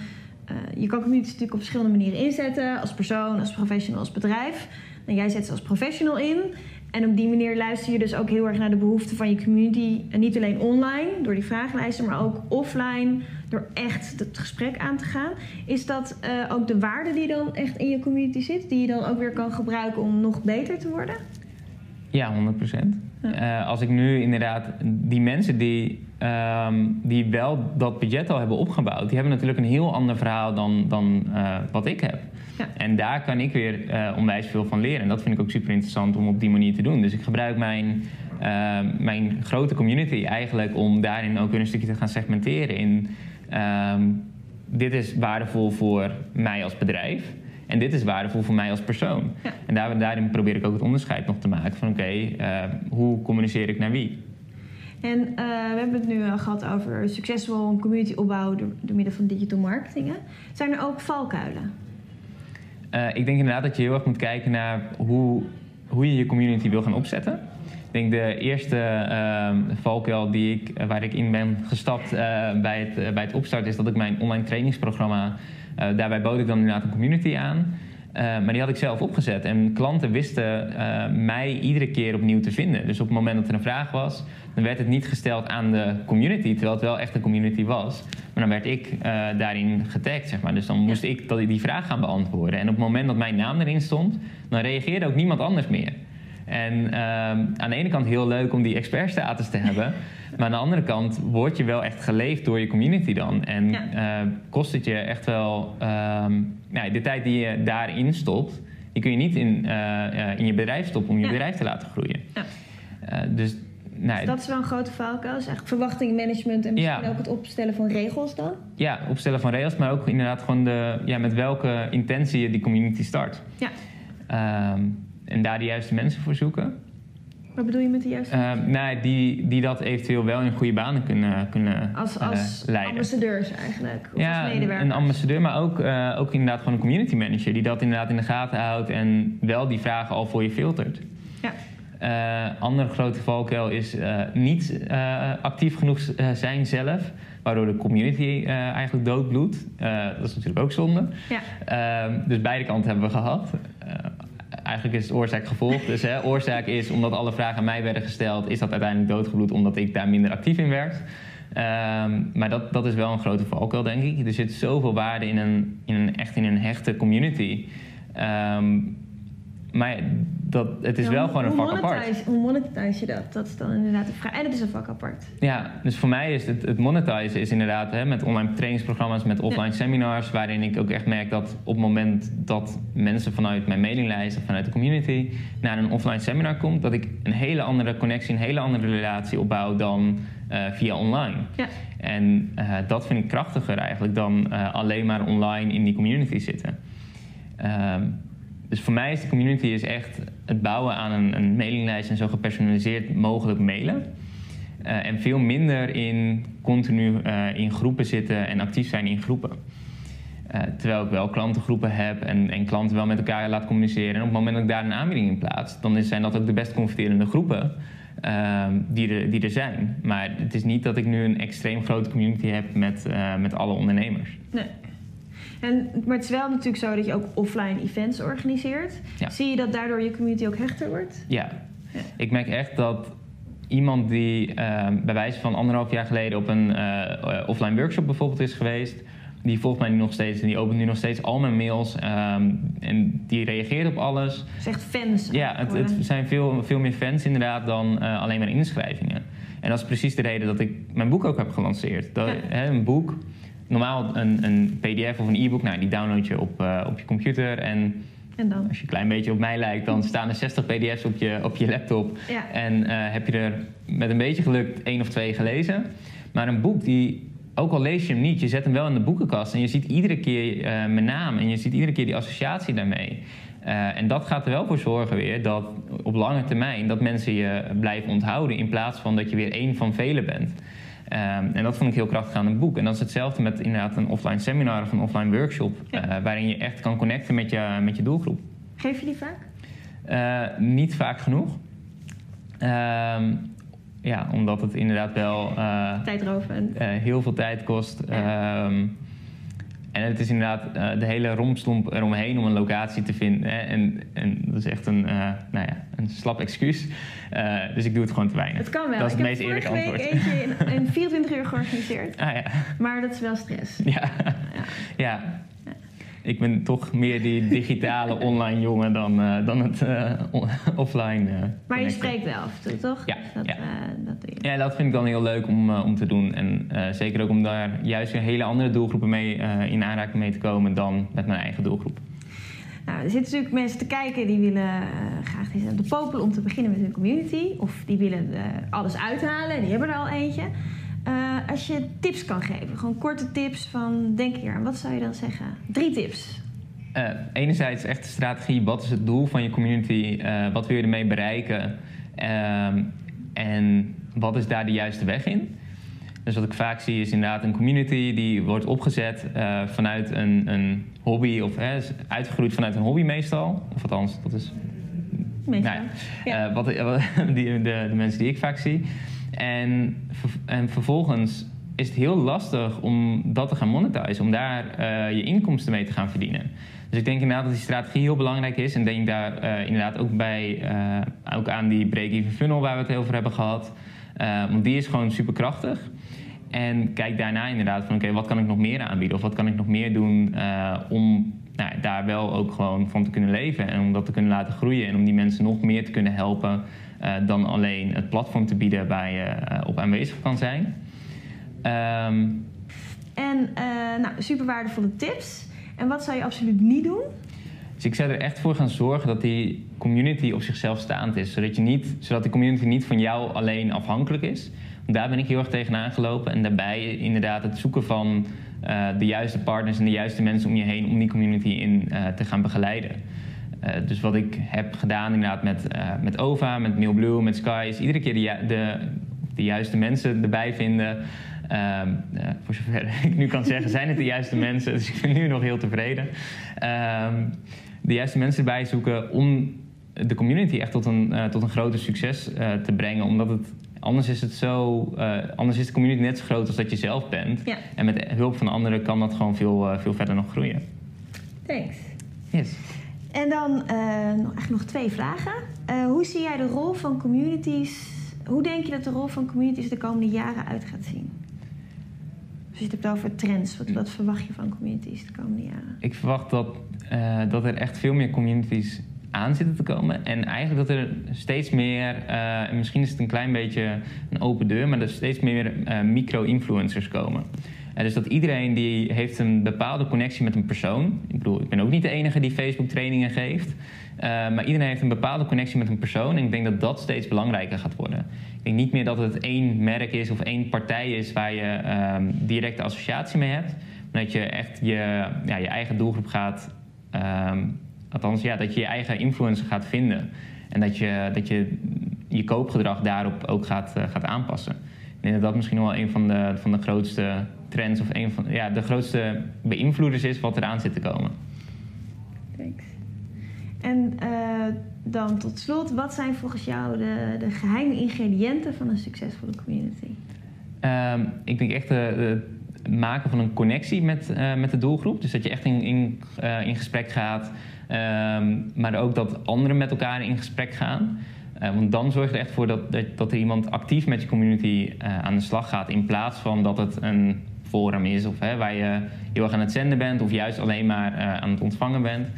je kan communities natuurlijk op verschillende manieren inzetten. Als persoon, als professional, als bedrijf. En jij zet ze als professional in. En op die manier luister je dus ook heel erg naar de behoeften van je community. En niet alleen online, door die vragenlijsten, maar ook offline, door echt het gesprek aan te gaan. Is dat uh, ook de waarde die dan echt in je community zit, die je dan ook weer kan gebruiken om nog beter te worden? Ja, 100 procent. Ja. Uh, als ik nu inderdaad die mensen die, um, die wel dat budget al hebben opgebouwd, die hebben natuurlijk een heel ander verhaal dan, dan uh, wat ik heb. Ja. En daar kan ik weer uh, onwijs veel van leren. En dat vind ik ook super interessant om op die manier te doen. Dus ik gebruik mijn, mijn grote community eigenlijk om daarin ook weer een stukje te gaan segmenteren in um, dit is waardevol voor mij als bedrijf. En dit is waardevol voor mij als persoon. Ja. En daar, daarin probeer ik ook het onderscheid nog te maken van oké, okay, uh, hoe communiceer ik naar wie? En uh, we hebben het nu uh, gehad over succesvol community opbouwen door, door middel van digital marketing. Zijn er ook valkuilen? Uh, ik denk inderdaad dat je heel erg moet kijken naar hoe, hoe je je community wil gaan opzetten. Denk de eerste uh, valkuil die ik, waar ik in ben gestapt uh, bij, het, bij het opstarten is dat ik mijn online trainingsprogramma, daarbij bood ik dan inderdaad een community aan. Maar die had ik zelf opgezet. En klanten wisten mij iedere keer opnieuw te vinden. Dus op het moment dat er een vraag was, dan werd het niet gesteld aan de community, terwijl het wel echt een community was. Maar dan werd ik daarin getagd, zeg maar. Dus dan moest ik die vraag gaan beantwoorden. En op het moment dat mijn naam erin stond, dan reageerde ook niemand anders meer. En aan de ene kant heel leuk om die expertstatus te hebben. Maar aan de andere kant word je wel echt geleefd door je community dan. En ja. kost het je echt wel... Um, nou, de tijd die je daarin stopt, die kun je niet in, uh, in je bedrijf stoppen om je ja. bedrijf te laten groeien. Ja. Uh, dus, nou, dus dat is wel een grote valkuil. Dus eigenlijk verwachtingmanagement en misschien ja. ook het opstellen van regels dan? Ja, opstellen van regels, maar ook inderdaad gewoon de, ja, met welke intentie je die community start. Ja. Um, en daar de juiste mensen voor zoeken. Wat bedoel je met de juiste Uh, nou, die, die dat eventueel wel in goede banen kunnen, kunnen Als, als uh, leiden. ambassadeurs eigenlijk, of ja, als medewerkers? een ambassadeur, maar ook, uh, ook inderdaad gewoon een community manager... die dat inderdaad in de gaten houdt en wel die vragen al voor je filtert. Ja. Andere grote valkuil is niet actief genoeg zijn zelf, waardoor de community eigenlijk doodbloedt. dat is natuurlijk ook zonde. Ja. Ehm, dus beide kanten hebben we gehad. Eigenlijk is het oorzaak-gevolg. Dus hè, oorzaak is omdat alle vragen aan mij werden gesteld, is dat uiteindelijk doodgebloed omdat ik daar minder actief in werd. Um, maar dat, dat is wel een grote valkuil, denk ik. Er zit zoveel waarde in een, in een echt in een hechte community. Um, maar dat, het is Ja, wel hoe- gewoon een vak apart. Hoe monetize je dat? Dat is dan inderdaad de vraag. En het is een vak apart. Ja, dus voor mij is het, het monetizen is inderdaad hè, met online trainingsprogramma's, met offline seminars, waarin ik ook echt merk dat op het moment dat mensen vanuit mijn mailinglijst of vanuit de community naar een offline seminar komt, dat ik een hele andere connectie, een hele andere relatie opbouw dan eh, via online. Ja. En eh, dat vind ik krachtiger eigenlijk dan eh, alleen maar online in die community zitten. Ehm, dus voor mij is de community is echt het bouwen aan een, een mailinglijst en zo gepersonaliseerd mogelijk mailen. Eh, en veel minder in continu eh, in groepen zitten en actief zijn in groepen. Eh, terwijl ik wel klantengroepen heb en, en klanten wel met elkaar laat communiceren. En op het moment dat ik daar een aanbieding in plaats, dan zijn dat ook de best converterende groepen ehm, die, er, die er zijn. Maar het is niet dat ik nu een extreem grote community heb met, met alle ondernemers. Nee. En, maar het is wel natuurlijk zo dat je ook offline events organiseert. Ja. Zie je dat daardoor je community ook hechter wordt? Ja. Ja. ik merk echt dat iemand die ehm, bij wijze van anderhalf jaar geleden op een eh, eh, offline workshop bijvoorbeeld is geweest, die volgt mij nu nog steeds en die opent nu nog steeds al mijn mails ehm, en die reageert op alles. Het is echt fans. Ja, het, zijn veel, veel meer fans inderdaad dan eh, alleen maar inschrijvingen. En dat is precies de reden dat ik mijn boek ook heb gelanceerd. Dat, Ja. hè, een boek, normaal een, een pdf of een e-book, nou, die download je op, eh, op je computer en En dan? als je een klein beetje op mij lijkt, dan staan er 60 pdf's op je, op je laptop. Ja. En eh, heb je er met een beetje geluk één of twee gelezen. Maar een boek die, ook al lees je hem niet, je zet hem wel in de boekenkast. En je ziet iedere keer eh, mijn naam en je ziet iedere keer die associatie daarmee. En dat gaat er wel voor zorgen weer dat op lange termijn dat mensen je blijven onthouden in plaats van dat je weer één van velen bent. Ehm, en dat vond ik heel krachtig aan een boek. En dat is hetzelfde met inderdaad een offline seminar of een offline workshop, Ja. eh, waarin je echt kan connecten met je, met je doelgroep. Geef je die vaak? Eh, niet vaak genoeg. Ehm, ja, omdat het inderdaad wel eh, Tijdrovend. heel veel tijd kost. Ehm, en het is inderdaad eh, de hele romslomp eromheen om een locatie te vinden. Hè. En, en dat is echt een, eh, nou ja, een slap excuus. Eh, dus ik doe het gewoon te weinig. Het kan wel. Dat is ik het meest heb eerlijke eentje in, in 24 uur georganiseerd. Ah ja. Maar dat is wel stress. Ja. ja. Ik ben toch meer die digitale online jongen dan, eh, dan het on- offline. eh, Maar je spreekt wel af en toe, toch? Ja, Dat, ja. dat doe je. Ja, dat vind ik dan heel leuk om, om te doen. En zeker ook om daar juist weer hele andere doelgroepen mee in aanraking mee te komen dan met mijn eigen doelgroep. Nou, er zitten natuurlijk mensen te kijken die willen graag zijn op de popel om te beginnen met hun community. Of die willen alles uithalen en die hebben er al eentje. Eh, als je tips kan geven, gewoon korte tips van denk hier aan, wat zou je dan zeggen? Drie tips. Eh, enerzijds echt de strategie, wat is het doel van je community? Eh, wat wil je ermee bereiken? Ehm, en wat is daar de juiste weg in? Dus wat ik vaak zie is inderdaad een community die wordt opgezet vanuit een, een hobby of hè, uitgegroeid vanuit een hobby meestal. Of althans, dat is Meestal. Nou Ja. ja, eh, wat, wat- die, de, de mensen die ik vaak zie. En, en vervolgens is het heel lastig om dat te gaan monetizen, om daar eh, je inkomsten mee te gaan verdienen. Dus ik denk inderdaad dat die strategie heel belangrijk is. En denk daar eh, inderdaad ook bij, eh, ook aan die break-even funnel waar we het heel over hebben gehad. Eh, want die is gewoon super krachtig. En kijk daarna inderdaad van oké, wat kan ik nog meer aanbieden? Of wat kan ik nog meer doen om nou, daar wel ook gewoon van te kunnen leven. En om dat te kunnen laten groeien. En om die mensen nog meer te kunnen helpen dan alleen het platform te bieden waar je eh, op aanwezig kan zijn. Ehm, En eh, nou, super waardevolle tips. En wat zou je absoluut niet doen? Dus ik zou er echt voor gaan zorgen dat die community op zichzelf staand is. Zodat, je niet, zodat die community niet van jou alleen afhankelijk is. Want daar ben ik heel erg tegenaan gelopen. En daarbij inderdaad het zoeken van eh, de juiste partners en de juiste mensen om je heen om die community in eh, te gaan begeleiden. Dus wat ik heb gedaan inderdaad met, met OVA, met Mailblue, met Sky... is iedere keer de, de, de juiste mensen erbij vinden... Ehm, voor zover ik nu kan zeggen, zijn het de juiste mensen. Dus ik ben nu nog heel tevreden. Ehm, de juiste mensen erbij zoeken om de community echt tot een, uh, tot een groter succes uh, te brengen. Omdat het anders is het zo. Anders is de community net zo groot als dat je zelf bent. Ja. En met hulp van anderen kan dat gewoon veel, veel verder nog groeien. Thanks. Yes. En dan echt nog twee vragen. hoe zie jij de rol van communities? Hoe denk je dat de rol van communities de komende jaren uit gaat zien? Als je het hebt over trends, wat, wat verwacht je van communities de komende jaren? Ik verwacht dat, dat er echt veel meer communities aan zitten te komen. En eigenlijk dat er steeds meer, uh, misschien is het een klein beetje een open deur, maar dat er steeds meer uh, micro-influencers komen. Uh, dus dat iedereen die heeft een bepaalde connectie met een persoon. Ik bedoel, ik ben ook niet de enige die Facebook trainingen geeft. maar iedereen heeft een bepaalde connectie met een persoon. En ik denk dat dat steeds belangrijker gaat worden. Ik denk niet meer dat het één merk is of één partij is waar je um, directe associatie mee hebt. Maar dat je echt je, ja, je eigen doelgroep gaat um, Althans, ja, dat je je eigen influencer gaat vinden. En dat je dat je, je koopgedrag daarop ook gaat, uh, gaat aanpassen. Ik denk dat dat misschien wel een van de, van de grootste trends of een van ja, de grootste beïnvloeders is wat eraan zit te komen. Thanks. En uh, dan tot slot, wat zijn volgens jou de, de geheime ingrediënten van een succesvolle community? Um, ik denk echt de, de maken van een connectie met, uh, met de doelgroep. Dus dat je echt in, in, in gesprek gaat. Um, maar ook dat anderen met elkaar in gesprek gaan. Uh, want dan zorg je er echt voor dat, dat, er iemand actief met je community uh, aan de slag gaat. In plaats van dat het een forum is of hè, waar je heel erg aan het zenden bent of juist alleen maar uh, aan het ontvangen bent.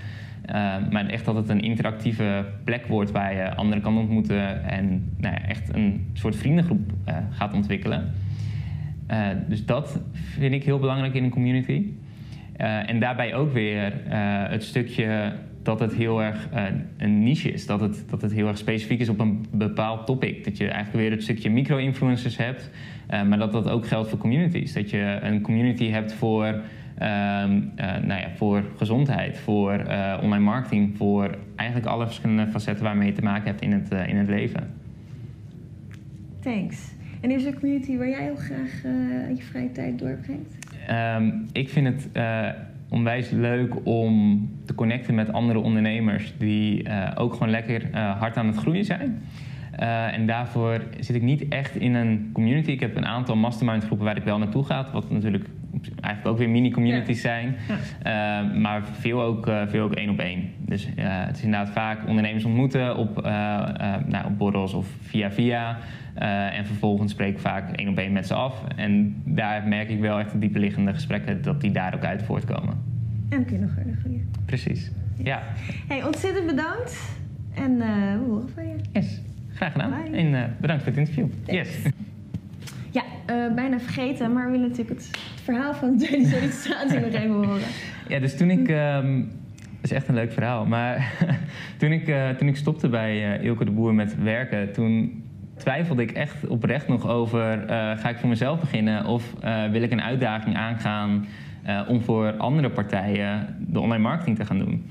maar echt dat het een interactieve plek wordt waar je anderen kan ontmoeten en nou ja, echt een soort vriendengroep gaat ontwikkelen. dus dat vind ik heel belangrijk in een community. Uh, en daarbij ook weer uh, het stukje dat het heel erg uh, een niche is. Dat het, dat het heel erg specifiek is op een bepaald topic. Dat je eigenlijk weer het stukje micro-influencers hebt. maar dat dat ook geldt voor communities. Dat je een community hebt voor, ehm, nou ja, voor gezondheid, voor online marketing. Voor eigenlijk alle verschillende facetten waarmee je te maken hebt in het, in het leven. Thanks. En is er een community waar jij heel graag je vrije tijd doorbrengt? Um, ik vind het uh, onwijs leuk om te connecten met andere ondernemers die uh, ook gewoon lekker uh, hard aan het groeien zijn. en daarvoor zit ik niet echt in een community. Ik heb een aantal mastermind groepen waar ik wel naartoe ga, wat natuurlijk eigenlijk ook weer mini-communities ja. zijn. Ja. maar veel ook, veel ook één op één. Dus het is inderdaad vaak ondernemers ontmoeten op, nou, op borrels of via via. Uh, en vervolgens spreek ik vaak één op één met ze af. En daar merk ik wel echt de dieperliggende gesprekken dat die daar ook uit voortkomen. En dan kun je nog verder groeien. Precies, ja. Hey, ontzettend bedankt. En uh, we horen van je. Yes, graag gedaan. Bye. En uh, bedankt voor het interview. Thanks. Yes. Ja, bijna vergeten, maar we willen natuurlijk het verhaal van tweede sollicitatie nog even horen. Ja, dus toen ik... Um, dat is echt een leuk verhaal. Maar toen, ik, toen ik stopte bij Ilke de Boer met werken, toen twijfelde ik echt oprecht nog over: uh, ga ik voor mezelf beginnen of uh, wil ik een uitdaging aangaan uh, om voor andere partijen de online marketing te gaan doen?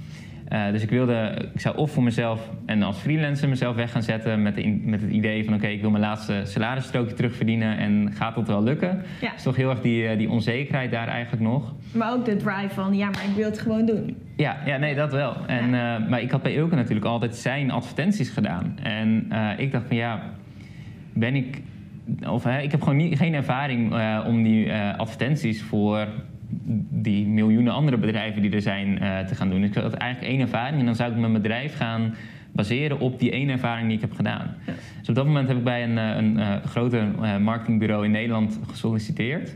dus ik wilde, ik zou of voor mezelf en als freelancer mezelf weg gaan zetten met, de, met het idee van: oké, okay, ik wil mijn laatste salarisstrookje terugverdienen en gaat dat wel lukken? Ja. Dus toch heel erg die, die onzekerheid daar eigenlijk nog. Maar ook de drive van: ja, maar ik wil het gewoon doen. Ja, ja nee, dat wel. En, ja. maar ik had bij Ilke natuurlijk altijd zijn advertenties gedaan. En ik dacht van ja ben ik. Of hè, ik heb gewoon niet, geen ervaring uh, om die uh, advertenties voor die miljoenen andere bedrijven die er zijn uh, te gaan doen. Dus ik had eigenlijk één ervaring en dan zou ik mijn bedrijf gaan baseren op die ene ervaring die ik heb gedaan. Ja. Dus op dat moment heb ik bij een, een groter marketingbureau in Nederland gesolliciteerd.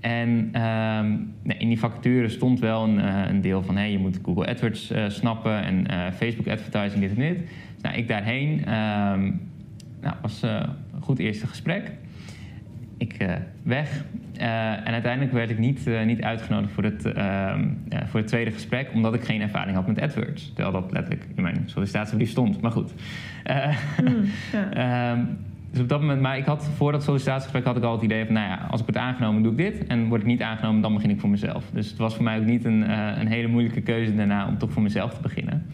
En ehm, in die vacature stond wel een, een deel van hey, je moet Google AdWords snappen en Facebook advertising, dit en dit. Dus nou, ik daarheen. Nou, was een goed eerste gesprek. Ik uh, weg. Uh, en uiteindelijk werd ik niet, niet uitgenodigd voor het, ehm, voor het tweede gesprek, omdat ik geen ervaring had met AdWords. Terwijl dat letterlijk in mijn sollicitatiebrief stond, maar goed. Mm, ja. um, dus op dat moment, maar ik had voor dat sollicitatiegesprek had ik al het idee van, nou ja, als ik word aangenomen, doe ik dit. En word ik niet aangenomen, dan begin ik voor mezelf. Dus het was voor mij ook niet een, een hele moeilijke keuze daarna om toch voor mezelf te beginnen.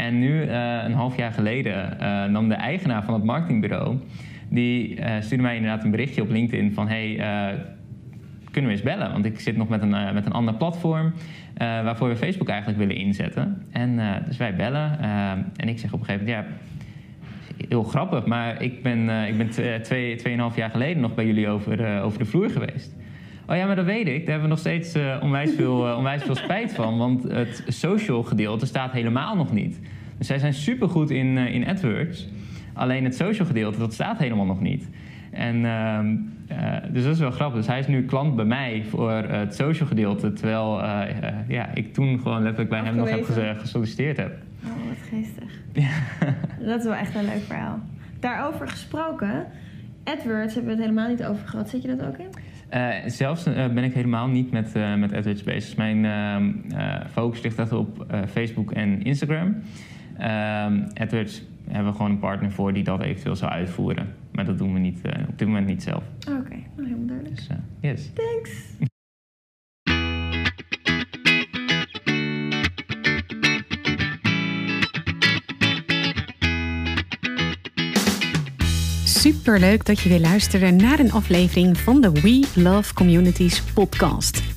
En nu, een half jaar geleden, nam de eigenaar van het marketingbureau... die stuurde mij inderdaad een berichtje op LinkedIn van... hey, kunnen we eens bellen? Want ik zit nog met een, met een ander platform... waarvoor we Facebook eigenlijk willen inzetten. En dus wij bellen en ik zeg op een gegeven moment... ja heel grappig, maar ik ben, ik ben twee, tweeënhalf jaar geleden nog bij jullie over, over de vloer geweest. Oh ja, maar dat weet ik. Daar hebben we nog steeds uh, onwijs, veel, onwijs veel spijt van. Want het social gedeelte staat helemaal nog niet. Dus zij zijn supergoed in, in AdWords. Alleen het social gedeelte, dat staat helemaal nog niet. En, ehm, dus dat is wel grappig. Dus hij is nu klant bij mij voor het social gedeelte. Terwijl ja, ik toen gewoon letterlijk bij hem nog heb gesolliciteerd heb. Oh, wat geestig. Dat is wel echt een leuk verhaal. Daarover gesproken, AdWords hebben we het helemaal niet over gehad. Zit je dat ook in? Uh, zelfs uh, ben ik helemaal niet met, uh, met AdWords bezig. Mijn ehm, focus ligt echt op Facebook en Instagram. Ehm, AdWords hebben we gewoon een partner voor die dat eventueel zou uitvoeren. Maar dat doen we niet, op dit moment niet zelf. Oké, okay. nou helemaal duidelijk. Dus, yes. Thanks. Superleuk dat je weer luisterde naar een aflevering van de We Love Communities podcast.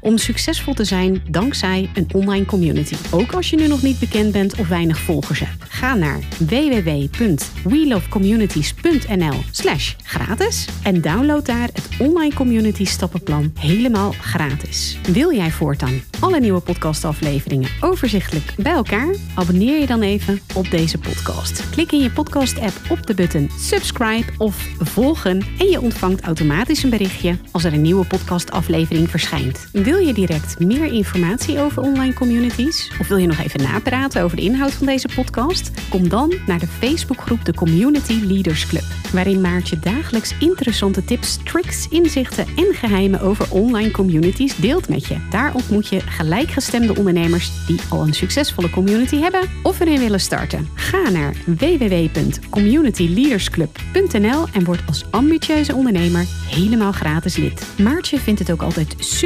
om succesvol te zijn dankzij een online community. Ook als je nu nog niet bekend bent of weinig volgers hebt. Ga naar www.welovecommunities.nl/slash gratis en download daar het online community stappenplan helemaal gratis. Wil jij voortaan alle nieuwe podcastafleveringen overzichtelijk bij elkaar? Abonneer je dan even op deze podcast. Klik in je podcast-app op de button subscribe of volgen en je ontvangt automatisch een berichtje als er een nieuwe podcastaflevering verschijnt. Wil je direct meer informatie over online communities? Of wil je nog even napraten over de inhoud van deze podcast? Kom dan naar de Facebookgroep de Community Leaders Club, waarin Maartje dagelijks interessante tips, tricks, inzichten en geheimen over online communities deelt met je. Daar ontmoet je gelijkgestemde ondernemers die al een succesvolle community hebben of erin willen starten. Ga naar www.communityleadersclub.nl en word als ambitieuze ondernemer helemaal gratis lid. Maartje vindt het ook altijd super